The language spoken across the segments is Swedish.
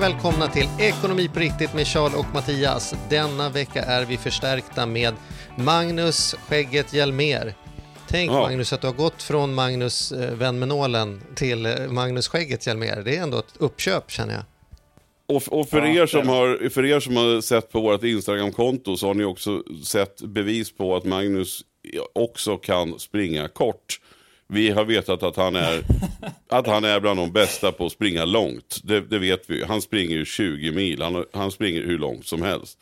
Välkomna till Ekonomi på riktigt med Charles och Mattias. Denna vecka är vi förstärkta med Magnus Skägget Hjelmer. Tänk Ja. Magnus att du har gått från Magnus eh, vän med nålen till eh, Magnus Skägget Hjelmer. Det är ändå ett uppköp känner jag. Och, och för, er som har, för er som har sett på vårt Instagramkonto så har ni också sett bevis på att Magnus också kan springa kort. Vi har vetat att han är, att han är bland de bästa på att springa långt. Det, det vet vi. Han springer ju 20 mil. Han, han springer hur långt som helst.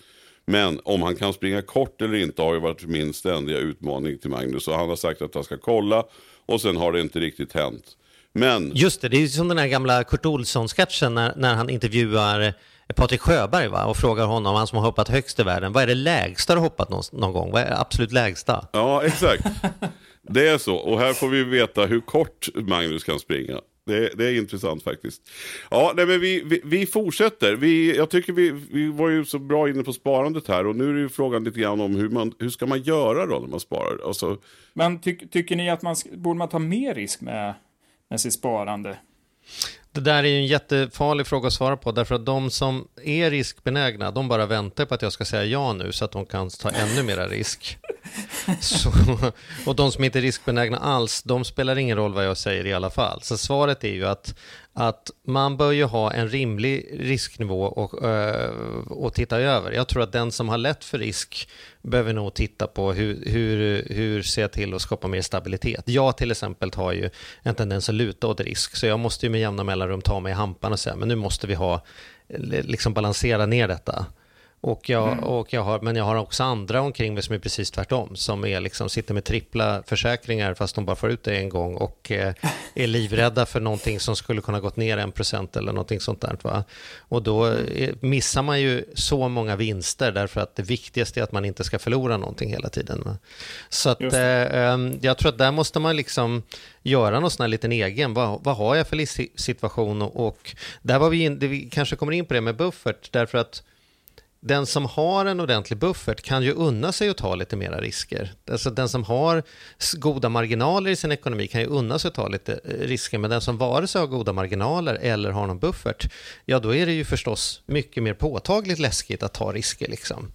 Men om han kan springa kort eller inte har ju varit min ständiga utmaning till Magnus. Och han har sagt att han ska kolla och sen har det inte riktigt hänt. Men Just det, det är ju som den här gamla Kurt Olsson-sketchen när, när han intervjuar Patrik Sjöberg va? och frågar honom, han som har hoppat högst i världen, vad är det lägsta du hoppat någon, någon gång? Vad är det absolut lägsta? Ja, exakt. Det är så. Och här får vi veta hur kort Magnus kan springa. Det, det är intressant faktiskt. Ja, nej, men vi, vi, vi fortsätter. Vi, jag tycker vi, vi var ju så bra inne på sparandet här. Och nu är det ju frågan lite grann om hur, man, hur ska man göra då när man sparar? Alltså, Men ty, tycker ni att man borde man ta mer risk med, med sitt sparande? Det där är ju en jättefarlig fråga att svara på, därför att de som är riskbenägna, de bara väntar på att jag ska säga ja nu, så att de kan ta ännu mera risk. Så, och de som inte är riskbenägna alls, de spelar ingen roll vad jag säger i alla fall. Så svaret är ju att, att man bör ju ha en rimlig risknivå och, eh, och titta över. Jag tror att den som har lätt för risk behöver nog titta på hur, hur, hur ser jag till att skapa mer stabilitet. Jag till exempel har ju en tendens att luta åt risk, så jag måste ju med jämna mellanrum ta mig i hampan och säga, men nu måste vi ha, eh, liksom balansera ner detta. Och jag, och jag har, men jag har också andra omkring mig som är precis tvärtom, som är liksom, sitter med trippla försäkringar fast de bara får ut det en gång och eh, är livrädda för någonting som skulle kunna gått ner en procent eller någonting sånt där. Va? Och då eh, missar man ju så många vinster därför att det viktigaste är att man inte ska förlora någonting hela tiden. Va? Så att, eh, ehm, jag tror att där måste man liksom göra någon sån här liten egen, vad, vad har jag för livssituation och, och där var vi, in, vi kanske kommer in på det med buffert därför att den som har en ordentlig buffert kan ju unna sig att ta lite mera risker. Alltså den som har goda marginaler i sin ekonomi kan ju unna sig att ta lite eh, risker, men den som vare sig har goda marginaler eller har någon buffert, ja då är det ju förstås mycket mer påtagligt läskigt att ta risker liksom.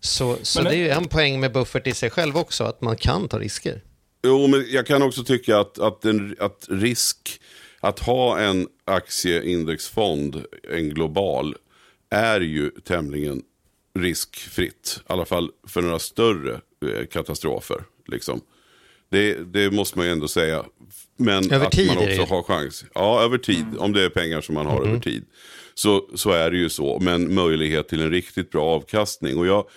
Så, så Men det det- är ju en poäng med buffert i sig själv också, att man kan ta risker. Jo, men jag kan också tycka att, att, en, att risk, att ha en aktieindexfond, en global, är ju tämligen riskfritt. I alla fall för några större eh, katastrofer. Liksom. Det, det måste man ju ändå säga. Men Över att man också har chans. Ja, över tid. Om det är pengar som man har Mm. över tid. Så, så är det ju så. Men möjlighet till en riktigt bra avkastning. Och jag,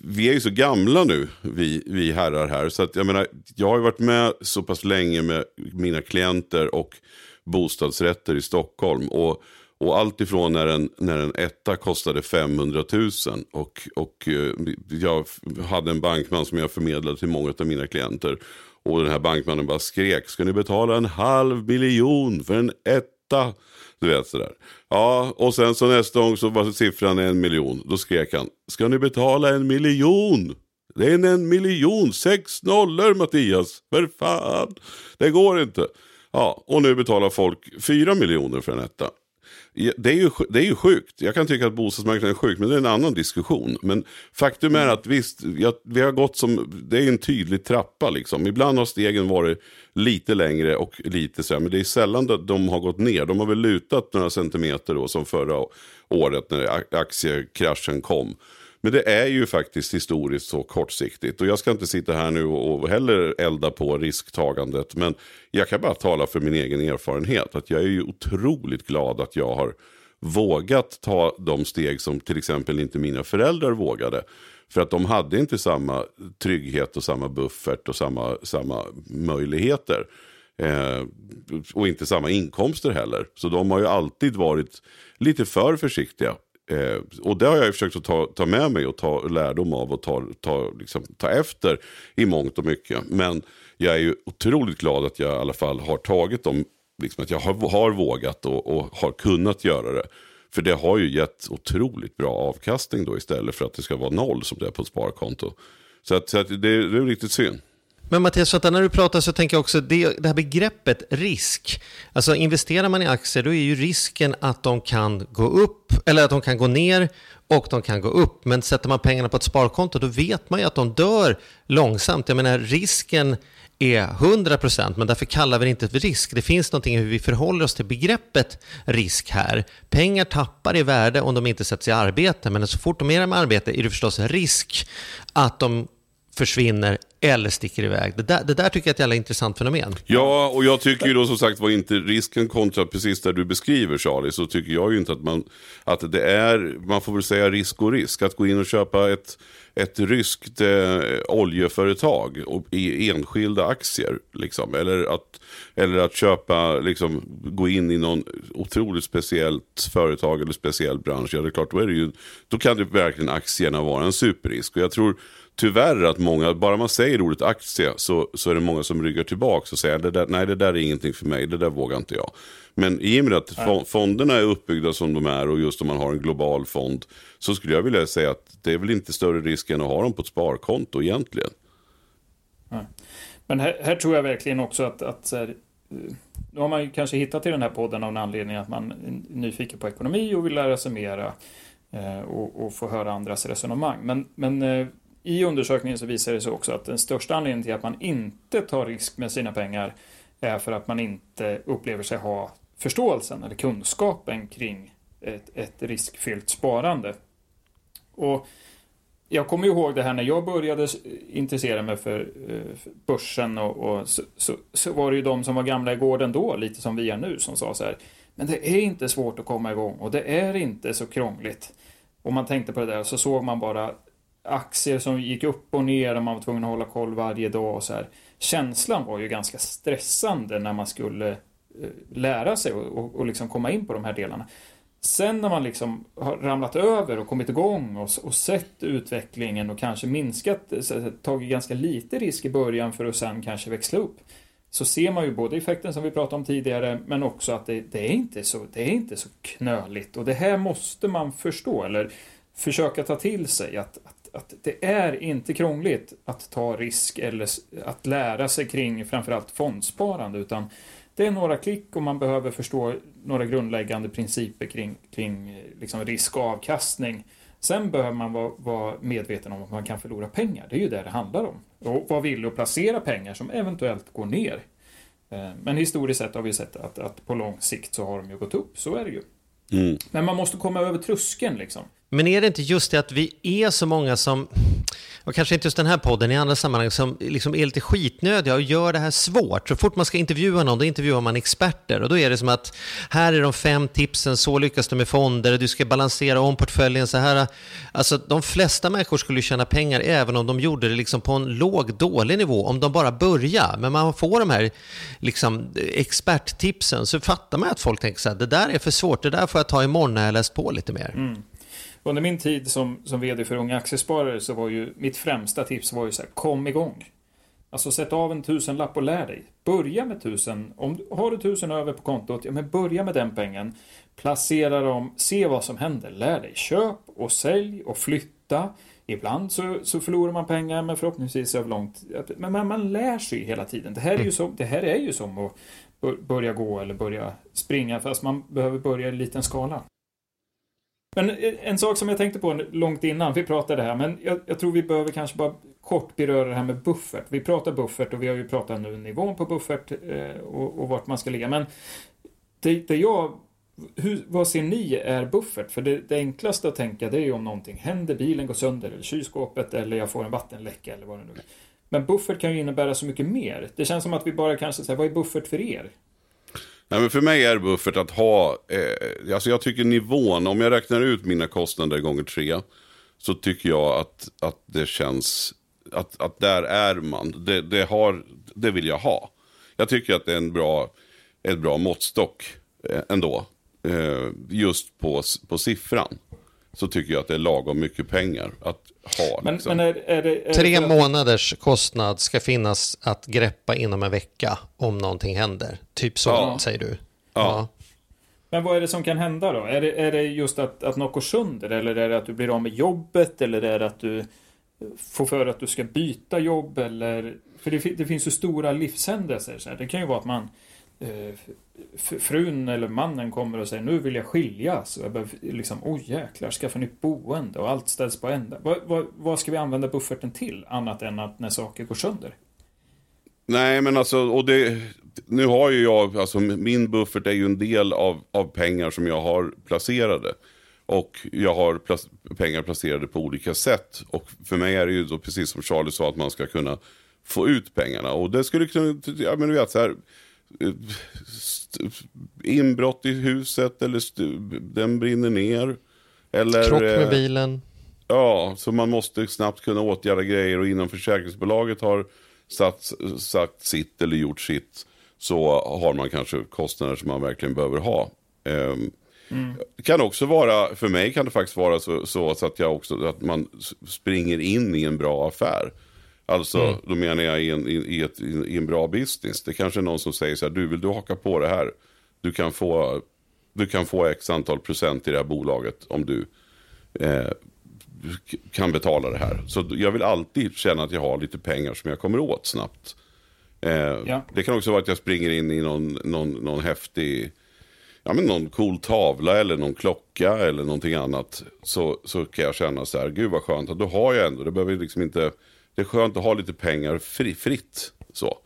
vi är ju så gamla nu, vi, vi herrar här. Så att, jag, menar, jag har ju varit med så pass länge med mina klienter och bostadsrätter i Stockholm. Och, och allt ifrån när en, när en etta kostade 500 000 och, och eh, jag hade en bankman som jag förmedlade till många av mina klienter. Och den här bankmannen bara skrek, ska ni betala en halv miljon för en etta? Du vet sådär. Ja, och sen så nästa gång så var siffran en miljon. Då skrek han, ska ni betala en miljon? Det är en, en miljon, sex nollor Mattias. För fan, det går inte. Ja, och nu betalar folk fyra miljoner för en etta. Det är, ju, det är ju sjukt. Jag kan tycka att bostadsmarknaden är sjuk, men det är en annan diskussion. Men faktum är att visst, jag, vi har gått som, det är en tydlig trappa liksom. Ibland har stegen varit lite längre och lite så här, men det är sällan att de har gått ner. De har väl lutat några centimeter då, som förra året när aktiekraschen kom. Men det är ju faktiskt historiskt så kortsiktigt. Och jag ska inte sitta här nu och heller elda på risktagandet. Men jag kan bara tala för min egen erfarenhet. Att jag är ju otroligt glad att jag har vågat ta de steg som till exempel inte mina föräldrar vågade. För att de hade inte samma trygghet och samma buffert och samma, samma möjligheter. Eh, och inte samma inkomster heller. Så de har ju alltid varit lite för försiktiga. Eh, och det har jag försökt att ta, ta med mig och ta lärdom av och ta, ta, liksom, ta efter i mångt och mycket. Men jag är ju otroligt glad att jag i alla fall har tagit dem, liksom att jag har, har vågat och, och har kunnat göra det. För det har ju gett otroligt bra avkastning då istället för att det ska vara noll som det är på ett sparkonto. Så, att, så att det, det är riktigt synd. Men Mattias, så när du pratar så tänker jag också det, det här begreppet risk. Alltså investerar man i aktier då är ju risken att de kan gå upp eller att de kan gå ner och de kan gå upp. Men sätter man pengarna på ett sparkonto då vet man ju att de dör långsamt. Jag menar risken är 100% men därför kallar vi det inte för risk. Det finns någonting i hur vi förhåller oss till begreppet risk här. Pengar tappar i värde om de inte sätts i arbete men så fort de är i arbete är det förstås risk att de försvinner eller sticker iväg. Det där, det där tycker jag är ett jävla intressant fenomen. Ja, och jag tycker ju då som sagt var inte risken kontra precis där du beskriver Charlie, så tycker jag ju inte att man, att det är, man får väl säga risk och risk. Att gå in och köpa ett, ett ryskt eh, oljeföretag och, i enskilda aktier, liksom, eller, att, eller att köpa, liksom, gå in i någon otroligt speciellt företag eller speciell bransch, ja det är klart, då, är det ju, då kan det verkligen aktierna vara en superrisk. Och jag tror tyvärr att många, bara man säger ordet aktie så, så är det många som ryggar tillbaka och säger det där, nej det där är ingenting för mig, det där vågar inte jag. Men i och med att nej. fonderna är uppbyggda som de är och just om man har en global fond så skulle jag vilja säga att det är väl inte större risk än att ha dem på ett sparkonto egentligen. Nej. Men här, här, tror jag verkligen också att, att här, nu har man ju kanske hittat till den här podden av en anledning att man är nyfiken på ekonomi och vill lära sig mera eh, och, och, få höra andras resonemang. Men, men eh, i undersökningen så visar det sig också att den största anledningen till att man inte tar risk med sina pengar är för att man inte upplever sig ha förståelsen eller kunskapen kring ett, ett riskfyllt sparande. Och jag kommer ihåg det här när jag började intressera mig eh, för, börsen och, och så, så, så, var det ju de som var gamla i gården då, lite som vi är nu, som sa så här Men det är inte svårt att komma igång och det är inte så krångligt. Och man tänkte på det där och så såg man bara aktier som gick upp och ner och man var tvungen att hålla koll varje dag och så här. Känslan var ju ganska stressande när man skulle eh, lära sig och, och, och liksom komma in på de här delarna. Sen när man liksom har ramlat över och kommit igång och, och sett utvecklingen och kanske minskat, eh, tagit ganska lite risk i början för att sen kanske växla upp. Så ser man ju både effekten som vi pratade om tidigare men också att det, det, är, inte så, det är inte så knöligt och det här måste man förstå eller försöka ta till sig att, att att det är inte krångligt att ta risk eller att lära sig kring framförallt fondsparande utan det är några klick och man behöver förstå några grundläggande principer kring, kring liksom risk och avkastning. Sen behöver man vara, vara, medveten om att man kan förlora pengar. Det är ju det det handlar om. Och vara villig att placera pengar som eventuellt går ner. Eh, men historiskt sett har vi sett att, att på lång sikt så har de ju gått upp. Så är det ju. Mm. Men man måste komma över tröskeln liksom. Men är det inte just det att vi är så många som, och kanske inte just den här podden, i andra sammanhang, som liksom är lite skitnödiga och gör det här svårt. Så fort man ska intervjua någon, då intervjuar man experter. Och då är det som att här är de fem tipsen, så lyckas du med fonder, du ska balansera om portföljen så här. Alltså de flesta människor skulle tjäna pengar även om de gjorde det liksom på en låg, dålig nivå, om de bara börjar. Men man får de här liksom, experttipsen så fattar man att folk tänker så här, det där är för svårt, det där får jag ta imorgon när jag läst på lite mer. Mm. Under min tid som, som vd för Unga Aktiesparare så var ju mitt främsta tips var ju så här, kom igång. Alltså sätt av en tusenlapp och lär dig. Börja med tusen. Om har du tusen över på kontot, ja men börja med den pengen. Placera dem, se vad som händer. Lär dig. Köp och sälj och flytta. Ibland så, så förlorar man pengar men förhoppningsvis över långt. Men man, man lär sig hela tiden. Det här är ju som, det här är ju som att börja gå eller börja springa fast man behöver börja i liten skala. Men eh, en sak som jag tänkte på långt innan vi pratade här, men jag, jag, tror vi behöver kanske bara kort beröra det här med buffert. Vi pratar buffert och vi har ju pratat nu nivån på buffert eh, och, och vart man ska ligga. Men det, det jag hur, vad ser ni är buffert? För det, det, enklaste att tänka det är ju om någonting händer, bilen går sönder eller kylskåpet eller jag får en vattenläcka eller vad det nu är. Men buffert kan ju innebära så mycket mer. Det känns som att vi bara kanske säger, vad är buffert för er? Nej, men för mig är buffert att ha, eh, alltså jag tycker nivån, om jag räknar ut mina kostnader gånger tre, så tycker jag att, att det känns, att, att där är man, det, det, har, det vill jag ha. Jag tycker att det är en bra, ett bra måttstock eh, ändå, eh, just på, på siffran. Så tycker jag att det är lagom mycket pengar att ha. Men, liksom. men är, är det, är Tre det månaders kostnad ska finnas att greppa inom en vecka om någonting händer. Typ så, Ja. säger du. Ja. Men vad är det som kan hända då? Är det, är det just att, att något går sönder? Eller är det att du blir av med jobbet? Eller är det att du får för att du ska byta jobb? Eller... För det, det finns ju stora livshändelser. Så här. Det kan ju vara att man eh, frun eller mannen kommer och säger nu vill jag skiljas. Och jag behöver, liksom, oj jäklar, skaffa nytt boende och allt ställs på ända. Vad, vad, vad ska vi använda bufferten till? Annat än att när saker går sönder? Nej, men alltså, och det, nu har ju jag, alltså min buffert är ju en del av, av pengar som jag har placerade. Och jag har plas, pengar placerade på olika sätt. Och för mig är det ju då precis som Charlie sa att man ska kunna få ut pengarna. Och det skulle kunna, ja men du vet så här, inbrott i huset eller den brinner ner. Eller, Krock med eh, bilen. Ja, så man måste snabbt kunna åtgärda grejer och innan försäkringsbolaget har satt, sagt sitt eller gjort sitt så har man kanske kostnader som man verkligen behöver ha. Ehm, Det kan också vara, för mig kan det faktiskt vara så, så, så att, jag också, att man springer in i en bra affär. Alltså, då menar jag i en, i, ett, i en bra business. Det kanske är någon som säger så här, du vill du haka på det här? Du kan få, du kan få x antal procent i det här bolaget om du eh, kan betala det här. Så jag vill alltid känna att jag har lite pengar som jag kommer åt snabbt. Eh, Ja. Det kan också vara att jag springer in i någon, någon, någon häftig, ja men någon cool tavla eller någon klocka eller någonting annat. Så, så kan jag känna så här, gud vad skönt, då har jag ändå, det behöver liksom inte, det är skönt att ha lite pengar fri, fritt. Så.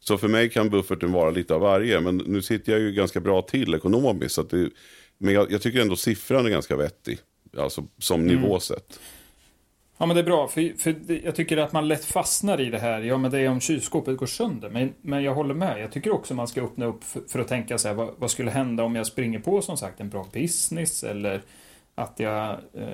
så för mig kan bufferten vara lite av varje, men nu sitter jag ju ganska bra till ekonomiskt. Så det, men jag, jag tycker ändå siffran är ganska vettig, alltså som nivå sett. Ja men det är bra, för, för jag tycker att man lätt fastnar i det här. Ja men det är om kylskåpet går sönder. Men, men jag håller med. Jag tycker också man ska öppna upp för, för att tänka så här, vad, vad skulle hända om jag springer på som sagt en bra business eller att jag, eh,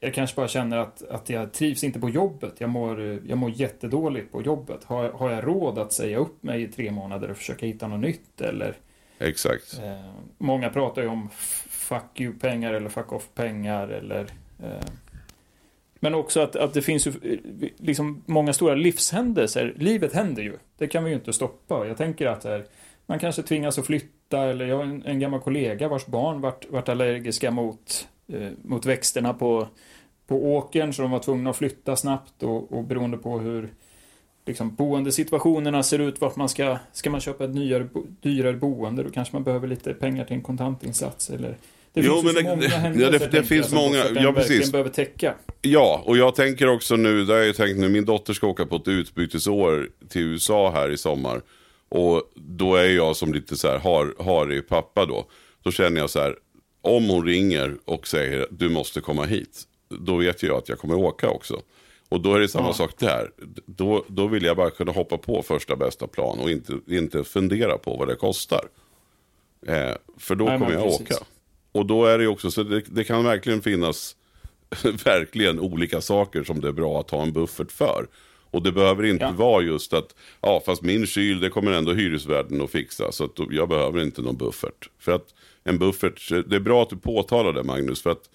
jag kanske bara känner att, att jag trivs inte på jobbet. Jag mår, jag mår jättedåligt på jobbet. Har, har jag råd att säga upp mig i tre månader och försöka hitta något nytt? Eller, Exakt. eh, många pratar ju om fuck you-pengar eller fuck off-pengar eller eh, men också att, att det finns ju liksom många stora livshändelser. Livet händer ju. Det kan vi ju inte stoppa. Jag tänker att här, man kanske tvingas att flytta eller jag har en, en gammal kollega vars barn vart, vart allergiska mot, eh, mot växterna på, på åkern så de var tvungna att flytta snabbt och, och beroende på hur liksom, boendesituationerna ser ut, vart man ska, ska man köpa ett nyare, dyrare boende, då kanske man behöver lite pengar till en kontantinsats eller det Jo, finns men det- många ja, händelser, det- det jag, finns som många- ja, precis. behöver täcka. Ja, och jag tänker också nu, det har jag tänkt nu, min dotter ska åka på ett utbytesår till USA här i sommar. Och då är jag som lite så här har, harig pappa då. Då känner jag så här, om hon ringer och säger du måste komma hit. Då vet jag att jag kommer åka också. Och då är det samma Ja. sak där. Då, då vill jag bara kunna hoppa på första bästa plan och inte, inte fundera på vad det kostar. Eh, för då Nej, kommer jag precis. åka. Och då är det också så det, det kan verkligen finnas verkligen olika saker som det är bra att ha en buffert för. Och det behöver inte Ja. vara just att, ja fast min kyl det kommer ändå hyresvärden att fixa. Så att jag behöver inte någon buffert. För att en buffert, det är bra att du påtalar det Magnus. För att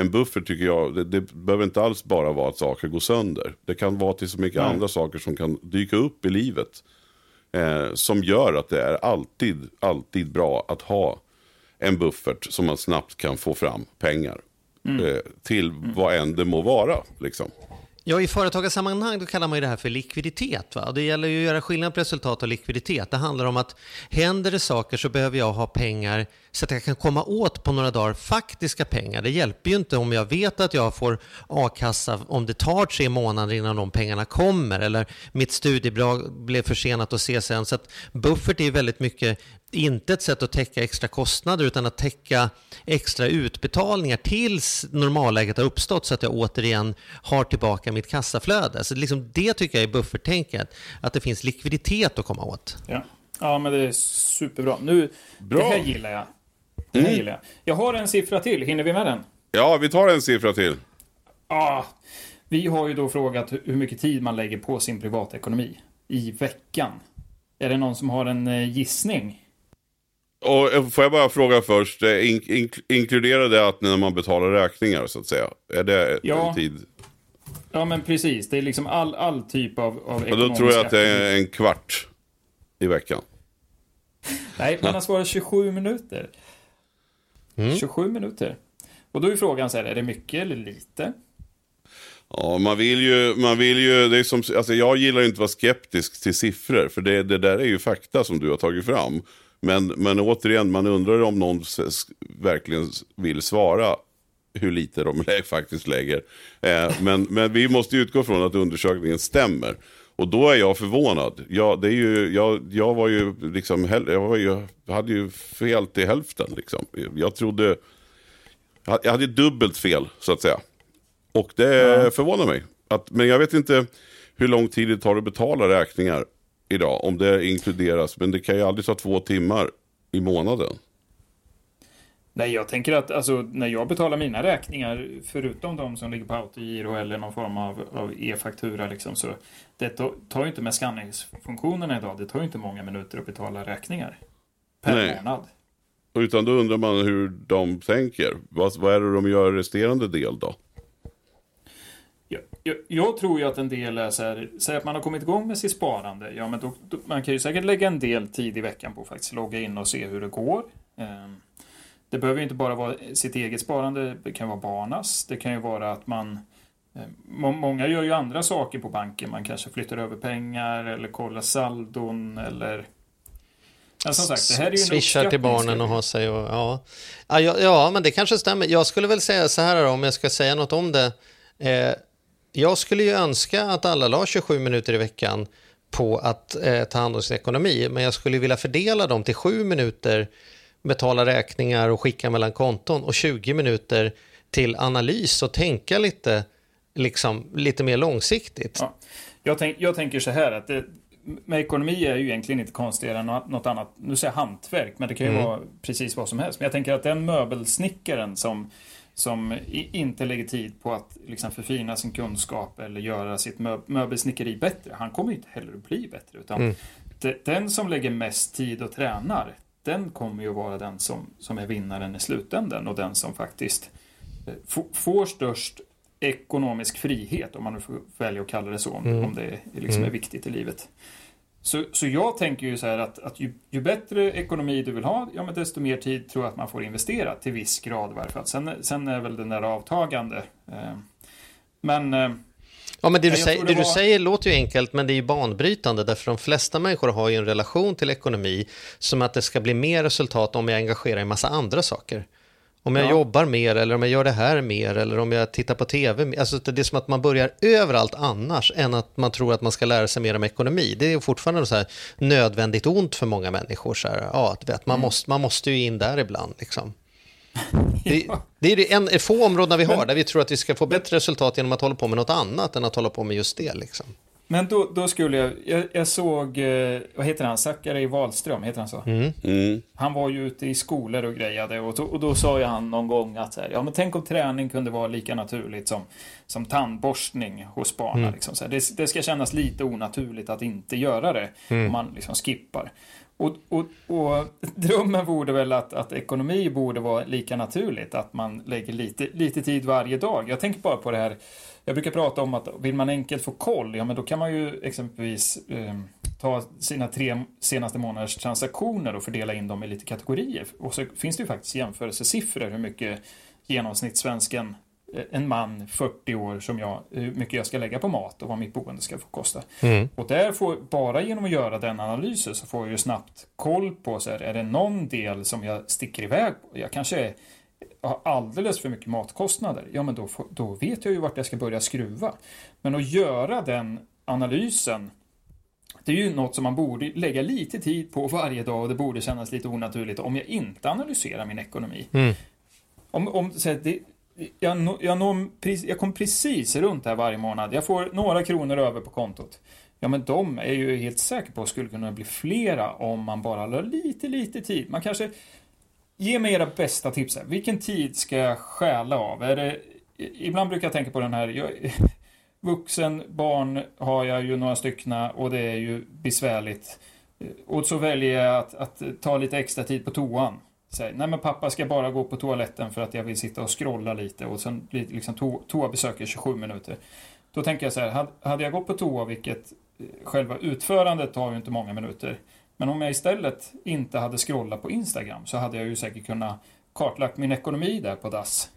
en buffert tycker jag, det, det behöver inte alls bara vara att saker går sönder. Det kan vara till så mycket Nej. andra saker som kan dyka upp i livet. Eh, som gör att det är alltid, alltid bra att ha en buffert som man snabbt kan få fram pengar. Eh, till vad än det må vara. Liksom. Ja, i företagarsammanhang då kallar man ju det här för likviditet. Va? Det gäller ju att göra skillnad på resultat och likviditet. Det handlar om att händer det saker så behöver jag ha pengar så att jag kan komma åt på några dagar faktiska pengar. Det hjälper ju inte om jag vet att jag får a-kassa om det tar tre månader innan de pengarna kommer eller mitt studiebidrag blev försenat och CSN. Så att buffert är ju väldigt mycket inte ett sätt att täcka extra kostnader utan att täcka extra utbetalningar tills normalläget har uppstått så att jag återigen har tillbaka mitt kassaflöde. Så liksom det tycker jag är bufferttänket, att det finns likviditet att komma åt. Ja. Ja, men det är superbra. Nu, Bra. det här gillar jag. Det här gillar jag. Jag har en siffra till. Hinner vi med den? Ja, vi tar en siffra till. Ah, vi har ju då frågat hur mycket tid man lägger på sin privatekonomi i veckan. Är det någon som har en eh, gissning? Och eh, får jag bara fråga först, eh, in, in, inkluderar det att när man betalar räkningar så att säga? Är det Ja. en tid? Ja, men precis. Det är liksom all, all typ av, av Och då tror jag att det är en kvart i veckan. Nej, man har svarat 27 minuter. 27 minuter. Och då är frågan så här, är det mycket eller lite? Ja, man vill ju, man vill ju, det är som, alltså jag gillar ju inte att vara skeptisk till siffror, för det, det där är ju fakta som du har tagit fram. Men, men återigen, man undrar om någon verkligen vill svara hur lite de faktiskt lägger. Eh, men, men vi måste utgå från att undersökningen stämmer. Och då är jag förvånad. Jag, det är ju, jag, jag var ju liksom, jag, var ju, hade ju fel till hälften. Liksom. Jag trodde, jag hade dubbelt fel så att säga. Och det förvånar mig. Att, men jag vet inte hur lång tid det tar att betala räkningar idag. Om det inkluderas. Men det kan ju aldrig ta två timmar i månaden. Nej, jag tänker att alltså, när jag betalar mina räkningar, förutom de som ligger på autogiro eller någon form av, av e-faktura, liksom, så det tar ju inte med skanningsfunktionerna idag, det tar ju inte många minuter att betala räkningar per Nej. månad. Utan då undrar man hur de tänker. Vad, vad är det de gör resterande del då? Jag, tror ju att en del är så här, säg att man har kommit igång med sitt sparande, ja men då, då, man kan ju säkert lägga en del tid i veckan på att faktiskt logga in och se hur det går. Ehm, Det behöver ju inte bara vara sitt eget sparande, det kan vara barnas, det kan ju vara att man eh, må- Många gör ju andra saker på banken, man kanske flyttar över pengar eller kollar saldon eller Ja, som sagt, det här är ju Swishar till barnen och har sig och ja. Ja, ja. ja, men det kanske stämmer. Jag skulle väl säga så här då, om jag ska säga något om det. Eh, jag skulle ju önska att alla la 27 minuter i veckan på att eh, ta hand om sin ekonomi, men jag skulle vilja fördela dem till 7 minuter betala räkningar och skicka mellan konton och 20 minuter till analys och tänka lite, liksom, lite mer långsiktigt. Ja. Jag, tänk, jag tänker så här att det, med ekonomi är ju egentligen inte konstigare än nå- något annat. Nu säger jag hantverk, men det kan ju vara precis vad som helst. Men jag tänker att den möbelsnickaren som, som inte lägger tid på att liksom förfina sin kunskap eller göra sitt mö, möbelsnickeri bättre, han kommer ju inte heller att bli bättre. Utan de, den som lägger mest tid och tränar, den kommer ju vara den som, som är vinnaren i slutändan och den som faktiskt eh, få- får störst ekonomisk frihet, om man nu får välja att kalla det så, om, om det liksom är viktigt i livet. Så, så jag tänker ju så här att, att ju, ju bättre ekonomi du vill ha, ja men desto mer tid tror jag att man får investera till viss grad fall. Sen, sen är väl den där avtagande. Eh, men eh, Ja, men det, du, Nej, säger, det det du var- säger låter ju enkelt, men det är ju banbrytande, därför de flesta människor har ju en relation till ekonomi som att det ska bli mer resultat om jag engagerar i en massa andra saker. Om jag Ja. jobbar mer, eller om jag gör det här mer, eller om jag tittar på tv. Alltså det är som att man börjar överallt annars, än att man tror att man ska lära sig mer om ekonomi. Det är fortfarande så här nödvändigt ont för många människor. Så här, ja, du vet, man, Mm. måste, man måste ju in där ibland. Liksom. Det, det är det en, få områden vi har där vi tror att vi ska få bättre resultat genom att hålla på med något annat än att hålla på med just det. Liksom. Men då, då skulle jag, jag, jag såg, eh, vad heter han, Zackari Wahlström, heter han så? Mm. Han var ju ute i skolor och grejade och, då- och då sa ju han någon gång att så här, ja men tänk om träning kunde vara lika naturligt som, som tandborstning hos barnen. Liksom, så här. Det, det ska kännas lite onaturligt att inte göra det om man liksom skippar. Och, och, och drömmen borde väl att, att ekonomi borde vara lika naturligt, att man lägger lite, lite tid varje dag. Jag tänker bara på det här, jag brukar prata om att vill man enkelt få koll, ja men då kan man ju exempelvis eh, ta sina tre senaste månaders transaktioner och fördela in dem i lite kategorier. Och så finns det ju faktiskt jämförelsesiffror hur mycket genomsnittssvensken eh, en man 40 år som jag, hur mycket jag ska lägga på mat och vad mitt boende ska få kosta. Och där får, bara genom att göra den analysen så får jag ju snabbt koll på, så här, är det någon del som jag sticker iväg på? Jag kanske är, har alldeles för mycket matkostnader. Ja, men då, då vet jag ju vart jag ska börja skruva. Men att göra den analysen det är ju något som man borde lägga lite tid på varje dag och det borde kännas lite onaturligt om jag inte analyserar min ekonomi. Om, om, så här, det, jag, jag, når, jag kom precis runt här varje månad. Jag får några kronor över på kontot. Ja, men de är ju helt säker på att skulle kunna bli flera om man bara la lite, lite tid. Man kanske... Ge mig era bästa tips här. Vilken tid ska jag stjäla av? Är det... Ibland brukar jag tänka på den här... Jag... Vuxen, barn har jag ju några styckna och det är ju besvärligt. Och så väljer jag att, att ta lite extra tid på toan. Säg, nej men pappa ska bara gå på toaletten för att jag vill sitta och scrolla lite och sen blir liksom to toabesök i 27 minuter. Då tänker jag så här, hade jag gått på toa, vilket eh, själva utförandet tar ju inte många minuter. Men om jag istället inte hade scrollat på Instagram så hade jag ju säkert kunnat kartlagt min ekonomi där på dass.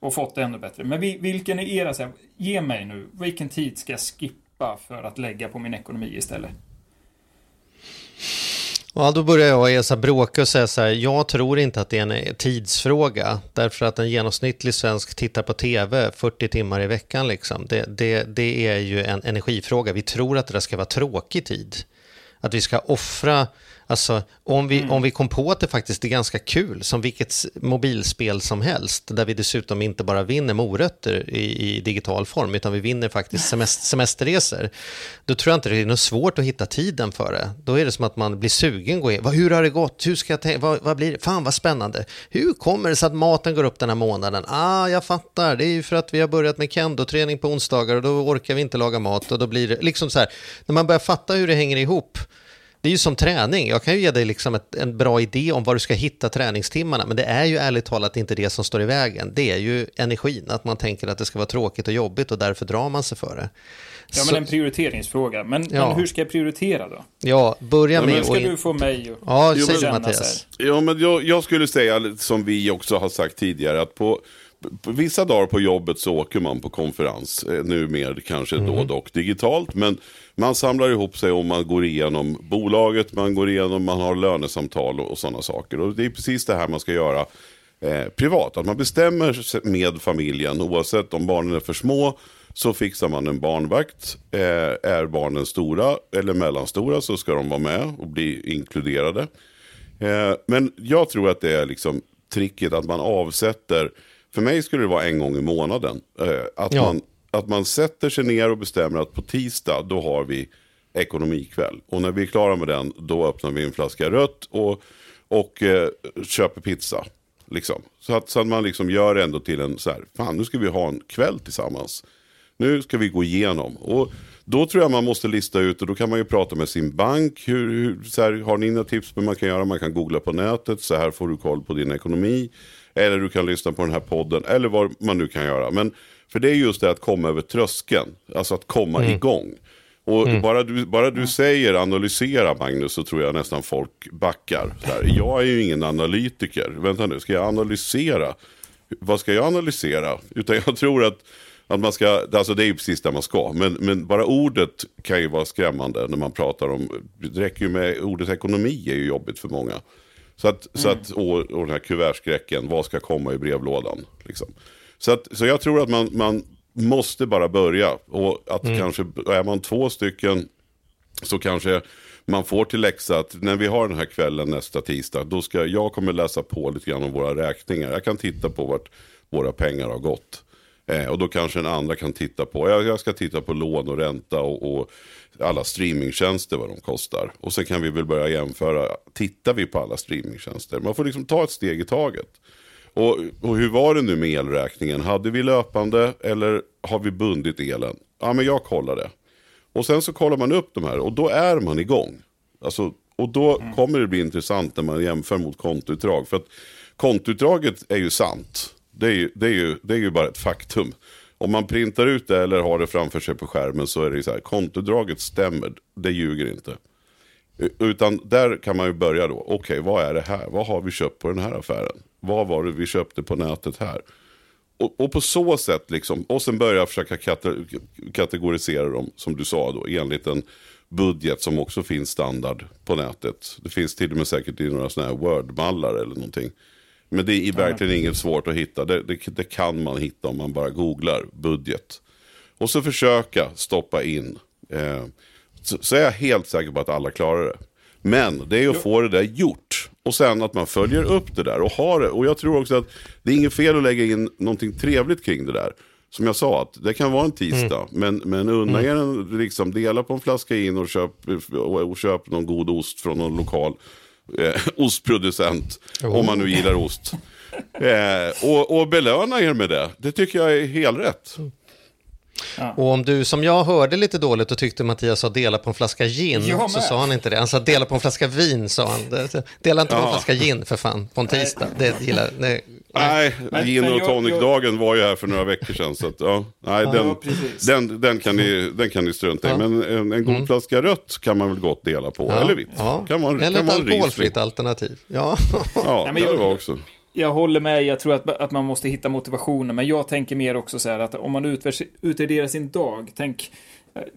Och fått det ännu bättre. Men vilken är era, så här, ge mig nu, vilken tid ska jag skippa för att lägga på min ekonomi istället? Ja, då börjar jag Esa bråka och säga så här, jag tror inte att det är en tidsfråga, därför att en genomsnittlig svensk tittar på tv 40 timmar i veckan. Liksom. Det, det, det är ju en energifråga. Vi tror att det där ska vara tråkig tid. Att vi ska offra Alltså, om vi, mm. om vi kom på att det faktiskt är ganska kul, som vilket mobilspel som helst, där vi dessutom inte bara vinner morötter i, i digital form, utan vi vinner faktiskt semester, semesterresor, då tror jag inte det är något svårt att hitta tiden för det. Då är det som att man blir sugen, gå in. hur har det gått, hur ska jag tänka, vad, vad blir det, fan vad spännande, hur kommer det sig att maten går upp den här månaden? Ah, jag fattar, det är ju för att vi har börjat med kendo-träning på onsdagar och då orkar vi inte laga mat och då blir det liksom så här, när man börjar fatta hur det hänger ihop, det är ju som träning. Jag kan ju ge dig liksom ett, en bra idé om var du ska hitta träningstimmarna, men det är ju ärligt talat inte det som står i vägen. Det är ju energin, att man tänker att det ska vara tråkigt och jobbigt och därför drar man sig för det. Ja, men en prioriteringsfråga. Men, ja. men hur ska jag prioritera då? Ja, börja med... Nu ska du få mig att ja, säg det, Mattias. Ja, men jag, jag, skulle säga, som vi också har sagt tidigare, att på vissa dagar på jobbet så åker man på konferens. Eh, nu mer kanske mm. då dock digitalt. Men man samlar ihop sig och man går igenom bolaget, man går igenom, man har lönesamtal och, och sådana saker. Och det är precis det här man ska göra eh, privat. Att man bestämmer med familjen, oavsett om barnen är för små, så fixar man en barnvakt. Eh, är barnen stora eller mellanstora så ska de vara med och bli inkluderade. Eh, men jag tror att det är liksom tricket att man avsätter, för mig skulle det vara en gång i månaden. Eh, att ja. man att man sätter sig ner och bestämmer att på tisdag då har vi ekonomikväll. Och när vi är klara med den då öppnar vi en flaska rött och, och eh, köper pizza. Liksom. Så, att, så att man liksom gör det ändå till en så här, fan nu ska vi ha en kväll tillsammans. Nu ska vi gå igenom. Och då tror jag man måste lista ut och då kan man ju prata med sin bank. Hur, hur, så här, har ni några tips på vad man kan göra? Man kan googla på nätet, så här får du koll på din ekonomi. Eller du kan lyssna på den här podden, eller vad man nu kan göra. Men för det är just det att komma över tröskeln, alltså att komma mm. igång. Och mm. bara, du, bara du säger analysera Magnus så tror jag nästan folk backar. jag är ju ingen analytiker. Vänta nu, ska jag analysera? Vad ska jag analysera? Utan jag tror att, att man ska, alltså det är ju precis det man ska. Men, men bara ordet kan ju vara skrämmande när man pratar om, det räcker ju med, ordet ekonomi är ju jobbigt för många. Så att, mm. så att och, och den här kuvertskräcken, vad ska komma i brevlådan? Liksom. Så, att, så jag tror att man, man måste bara börja. Och att mm. kanske, är man två stycken så kanske man får till läxa att när vi har den här kvällen nästa tisdag, då ska jag kommer läsa på lite grann om våra räkningar. Jag kan titta på vart våra pengar har gått. Eh, och då kanske en andra kan titta på, jag, jag ska titta på lån och ränta och, och, alla streamingtjänster vad de kostar. Och sen kan vi väl börja jämföra, tittar vi på alla streamingtjänster? Man får liksom ta ett steg i taget. Och, och, hur var det nu med elräkningen? Hade vi löpande eller har vi bundit elen? Ja, men jag kollade. Och sen så kollar man upp de här och då är man igång. Alltså, och då mm. kommer det bli intressant när man jämför mot kontoutdrag. För att kontoutdraget är ju sant. Det är ju, det är ju, det är ju bara ett faktum. Om man printar ut det eller har det framför sig på skärmen så är det så här. kontodraget stämmer, det ljuger inte. Utan där kan man ju börja då. Okej, okay, vad är det här? Vad har vi köpt på den här affären? Vad var det vi köpte på nätet här? Och, och på så sätt liksom. Och sen börja försöka kategorisera dem som du sa då. Enligt en budget som också finns standard på nätet. Det finns till och med säkert i några sådana här Word-mallar eller någonting. Men det är verkligen inget svårt att hitta. Det, det, det, kan man hitta om man bara googlar budget. Och så försöka stoppa in. Eh, så, så, är jag helt säker på att alla klarar det. Men det är att få det där gjort. Och sen att man följer upp det där och har det. Och jag tror också att det är inget fel att lägga in någonting trevligt kring det där. som jag sa, att det kan vara en tisdag. Men, men unna er en, liksom, dela på en flaska in och köp, och, och köp någon god ost från någon lokal eh, ostproducent. Om man nu gillar ost. Eh, och, och belöna er med det. Det tycker jag är helt rätt. Och om du som jag hörde lite dåligt och tyckte Mattias sa dela på en flaska gin, så sa han inte det. Han sa dela på en flaska vin, sa han. Dela inte på en Ja. flaska gin för fan, på en tisdag. Det gillar det, Nej, Men- gin men och tonic-dagen var ju här för några veckor sedan. Så att, ja, nej, den, precis. den, den, kan ni, den kan ni strunta i. Men en, en god flaska rött kan man väl gott dela på. Eller vitt. Ja. Kan man, Eller kan ett man alkoholfritt alternativ. Ja. Ja, men det jag- var också. Jag håller med, jag tror att, att man måste hitta motivationen, men jag tänker mer också så här att om man utvär- utvärderar sin dag, tänk eh,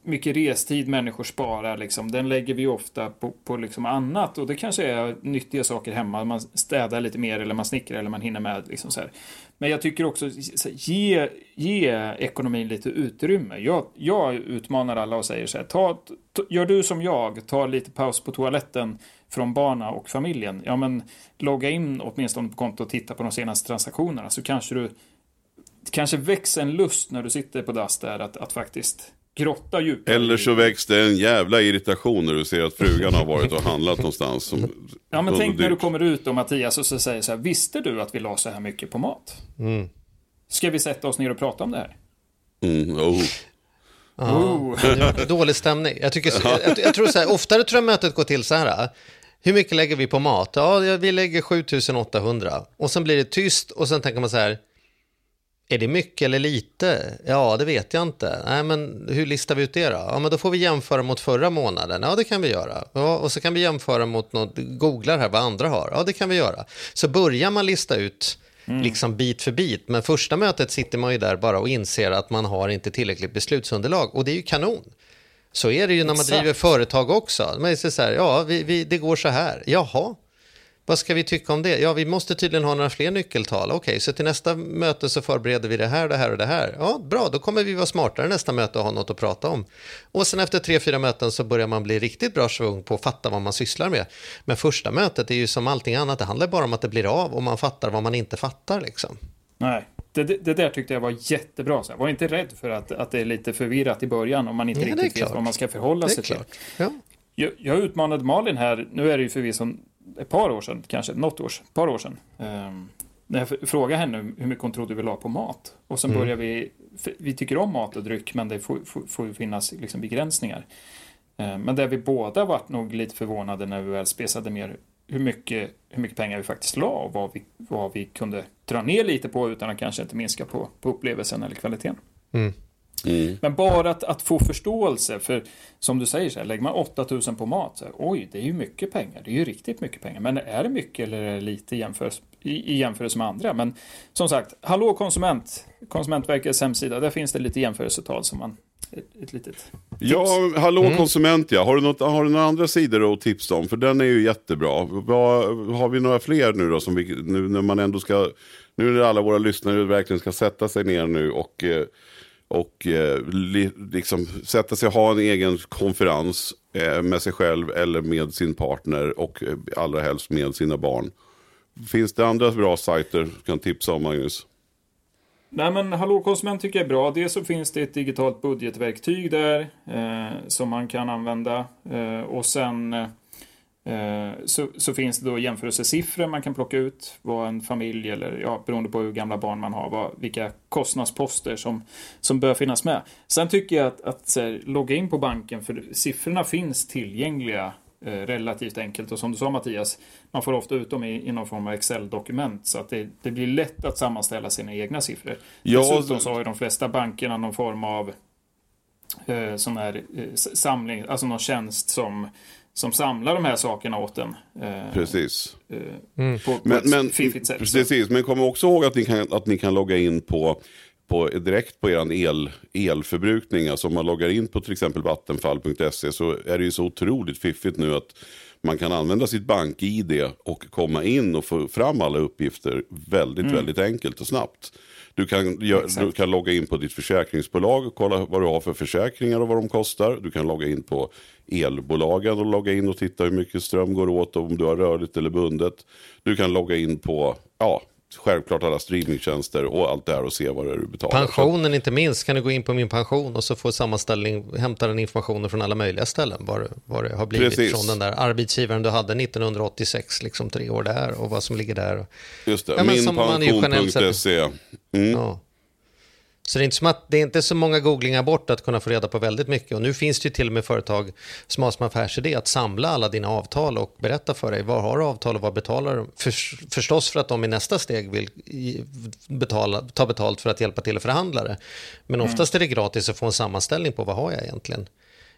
mycket restid människor sparar, liksom, den lägger vi ofta på, på liksom annat och det kanske är nyttiga saker hemma, man städar lite mer eller man snickrar eller man hinner med. Liksom så här. Men jag tycker också, ge, ge ekonomin lite utrymme. Jag, jag utmanar alla och säger så här, ta, ta, gör du som jag, ta lite paus på toaletten från barna och familjen. Ja, men logga in åtminstone på kontot och titta på de senaste transaktionerna så kanske du kanske växer en lust när du sitter på dass där att, att faktiskt grotta djupare. Eller så väcks det en jävla irritation när du ser att frugan har varit och handlat någonstans. Som, Ja, men tänk när du dyrt. kommer ut då Mattias och så säger så här, visste du att vi la så här mycket på mat? Ska vi sätta oss ner och prata om det här? Mm, oh. Oh. Dålig stämning. Jag, tycker, jag, jag, tror så här, oftare tror jag mötet går till så här. Hur mycket lägger vi på mat? Ja, ja, vi lägger 7800. Och sen blir det tyst och sen tänker man så här. Är det mycket eller lite? Ja, det vet jag inte. Nej, men hur listar vi ut det då? Ja, men då får vi jämföra mot förra månaden. Ja, det kan vi göra. Ja, och så kan vi jämföra mot något, googlar här vad andra har. Ja, det kan vi göra. Så börjar man lista ut liksom bit för bit, men första mötet sitter man ju där bara och inser att man har inte tillräckligt beslutsunderlag och det är ju kanon. Så är det ju när man Exakt. driver företag också. Man säger så här, ja, vi, vi, det går så här. Jaha, vad ska vi tycka om det? Ja, vi måste tydligen ha några fler nyckeltal. Okej, så till nästa möte så förbereder vi det här, det här och det här. Ja, bra, då kommer vi vara smartare nästa möte och ha något att prata om. Och sen efter tre, fyra möten så börjar man bli riktigt bra svung på att fatta vad man sysslar med. Men första mötet är ju som allting annat, det handlar bara om att det blir av och man fattar vad man inte fattar liksom. Nej, det, det, där tyckte jag var jättebra. Så. Var inte rädd för att, att det är lite förvirrat i början om man inte Ja, riktigt vet vad man ska förhålla sig till. klart. Ja. Jag, jag utmanade Malin här, nu är det ju förvisso ett par år sedan, kanske något års, ett par år sedan. Um, när jag frågade henne hur mycket hon trodde vi la på mat. Och sen börjar vi, vi tycker om mat och dryck men det får, får, får ju finnas liksom begränsningar. Eh, men där vi båda varit nog lite förvånade när vi väl spesade mer hur mycket, hur mycket pengar vi faktiskt la och vad vi, vad vi kunde dra ner lite på utan att kanske inte minska på, på upplevelsen eller kvaliteten. Mm. Men bara att, att få förståelse, för som du säger, så här, lägger man 8000 på mat, så här, oj, det är ju mycket pengar. Det är ju riktigt mycket pengar. Men är det mycket eller är det lite i jämförelse, i, i jämförelse med andra? Men som sagt, hallå konsument, Konsumentverkets hemsida, där finns det lite jämförelsetal som man, ett, ett litet Ja, hallå konsument ja. Har du, något, har du några andra sidor att tipsa om? För den är ju jättebra. Vad, har vi några fler nu då? Som vi, nu när man ändå ska, nu när alla våra lyssnare verkligen ska sätta sig ner nu och, eh, och eh, li, liksom sätta sig och ha en egen konferens eh, med sig själv eller med sin partner och eh, allra helst med sina barn. Finns det andra bra sajter du kan tipsa om Magnus? Nej men Hallå konsument tycker jag är bra. Dels så finns det ett digitalt budgetverktyg där eh, som man kan använda. Eh, och sen eh, så, så finns det då jämförelsesiffror man kan plocka ut. Vad en familj eller ja, beroende på hur gamla barn man har. Vad, vilka kostnadsposter som, som bör finnas med. Sen tycker jag att, att här, logga in på banken för siffrorna finns tillgängliga eh, relativt enkelt. Och som du sa Mattias, man får ofta ut dem i, i någon form av Excel-dokument. Så att det, det blir lätt att sammanställa sina egna siffror. Ja, Dessutom så har ju de flesta bankerna någon form av eh, sån här eh, samling, alltså någon tjänst som, som samlar de här sakerna åt en. Eh, Precis. eh, på, på Men, men, sätt. Så- precis, men kom också ihåg att ni kan, att ni kan logga in på, på, direkt på er el, elförbrukning. Alltså om man loggar in på till exempel vattenfall.se så är det ju så otroligt fiffigt nu att man kan använda sitt bank-id och komma in och få fram alla uppgifter väldigt, väldigt enkelt och snabbt. Du kan, du kan logga in på ditt försäkringsbolag och kolla vad du har för försäkringar och vad de kostar. Du kan logga in på elbolagen och logga in och titta hur mycket ström går åt och om du har rörligt eller bundet. Du kan logga in på ja, självklart alla streamingtjänster och allt det här och se vad det är du betalar. Pensionen inte minst, kan du gå in på min pension och så få sammanställning, hämta den informationen från alla möjliga ställen, vad, vad det har blivit Precis. från den där arbetsgivaren du hade 1986, liksom tre år där och vad som ligger där. Just det, Ja, minpension.se. Mm. Ja. Så det är, inte som att, det är inte så många googlingar bort att kunna få reda på väldigt mycket. Och nu finns det ju till och med företag som har som affärsidé att samla alla dina avtal och berätta för dig vad har du avtal och vad betalar du? För, förstås för att de i nästa steg vill betala, ta betalt för att hjälpa till att förhandla det. Men oftast är det gratis att få en sammanställning på vad har jag egentligen.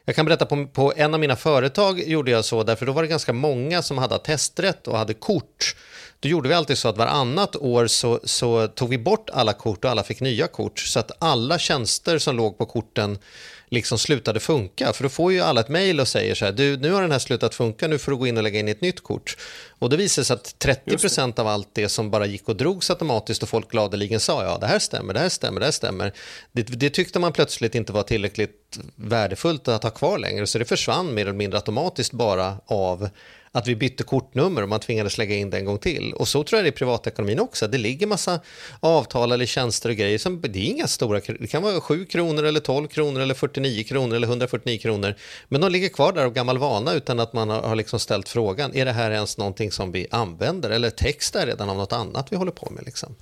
Jag kan berätta på, på en av mina företag gjorde jag så därför då var det ganska många som hade testrätt och hade kort. Då gjorde vi alltid så att varannat år så, så tog vi bort alla kort och alla fick nya kort så att alla tjänster som låg på korten liksom slutade funka. För då får ju alla ett mail och säger så här, du nu har den här slutat funka, nu får du gå in och lägga in ett nytt kort. Och då visade det sig att 30% av allt det som bara gick och drogs automatiskt och folk gladeligen sa, ja det här stämmer, det här stämmer, det här stämmer. Det, det tyckte man plötsligt inte var tillräckligt värdefullt att ha kvar längre, så det försvann mer eller mindre automatiskt bara av att vi bytte kortnummer och man tvingades lägga in det en gång till. Och så tror jag det är i privatekonomin också. Det ligger massa avtal eller tjänster och grejer. Som, det är inga stora, det kan vara 7 kronor eller 12 kronor eller 49 kronor eller 149 kronor. Men de ligger kvar där av gammal vana utan att man har, har liksom ställt frågan. Är det här ens någonting som vi använder eller text är redan av något annat vi håller på med? Liksom?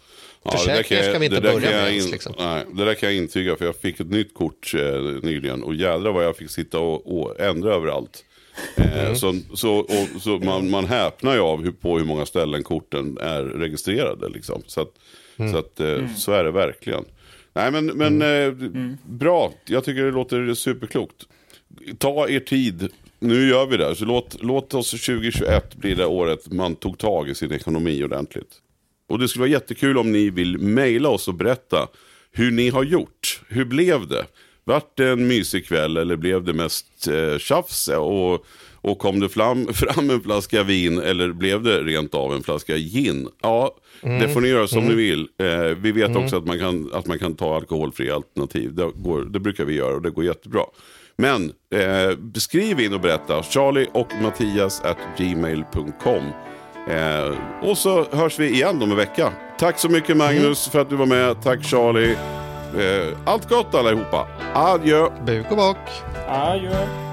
Ja, Försäkringar ska vi inte börja med ens. in- Liksom. Nej, det där kan jag intyga för jag fick ett nytt kort eh, nyligen och jädrar vad jag fick sitta och, och ändra överallt. Eh, Mm. Så, så, och, så man, man häpnar ju av hur, på hur många ställen korten är registrerade. Liksom. Så, att, Mm. så, att, eh, så är det verkligen. Nej men, men Mm. eh, bra, jag tycker det låter superklokt. Ta er tid, nu gör vi det. Så låt, låt oss 2021 bli det året man tog tag i sin ekonomi ordentligt. Och det skulle vara jättekul om ni vill mejla oss och berätta hur ni har gjort. Hur blev det? Vart det en mysig kväll eller blev det mest eh, tjafs? Och, och kom det fram, fram en flaska vin eller blev det rent av en flaska gin? Ja, det får ni göra som ni vill. Eh, vi vet också att man, kan, att man kan ta alkoholfria alternativ. Det, går, det brukar vi göra och det går jättebra. Men eh, skriv in och berätta. Charlie och Mattias at gmail.com. Eh, och så hörs vi igen om en vecka. Tack så mycket Magnus för att du var med. Tack Charlie. Eh, allt gott allihopa. Adjö. Buk och bak. Adjö.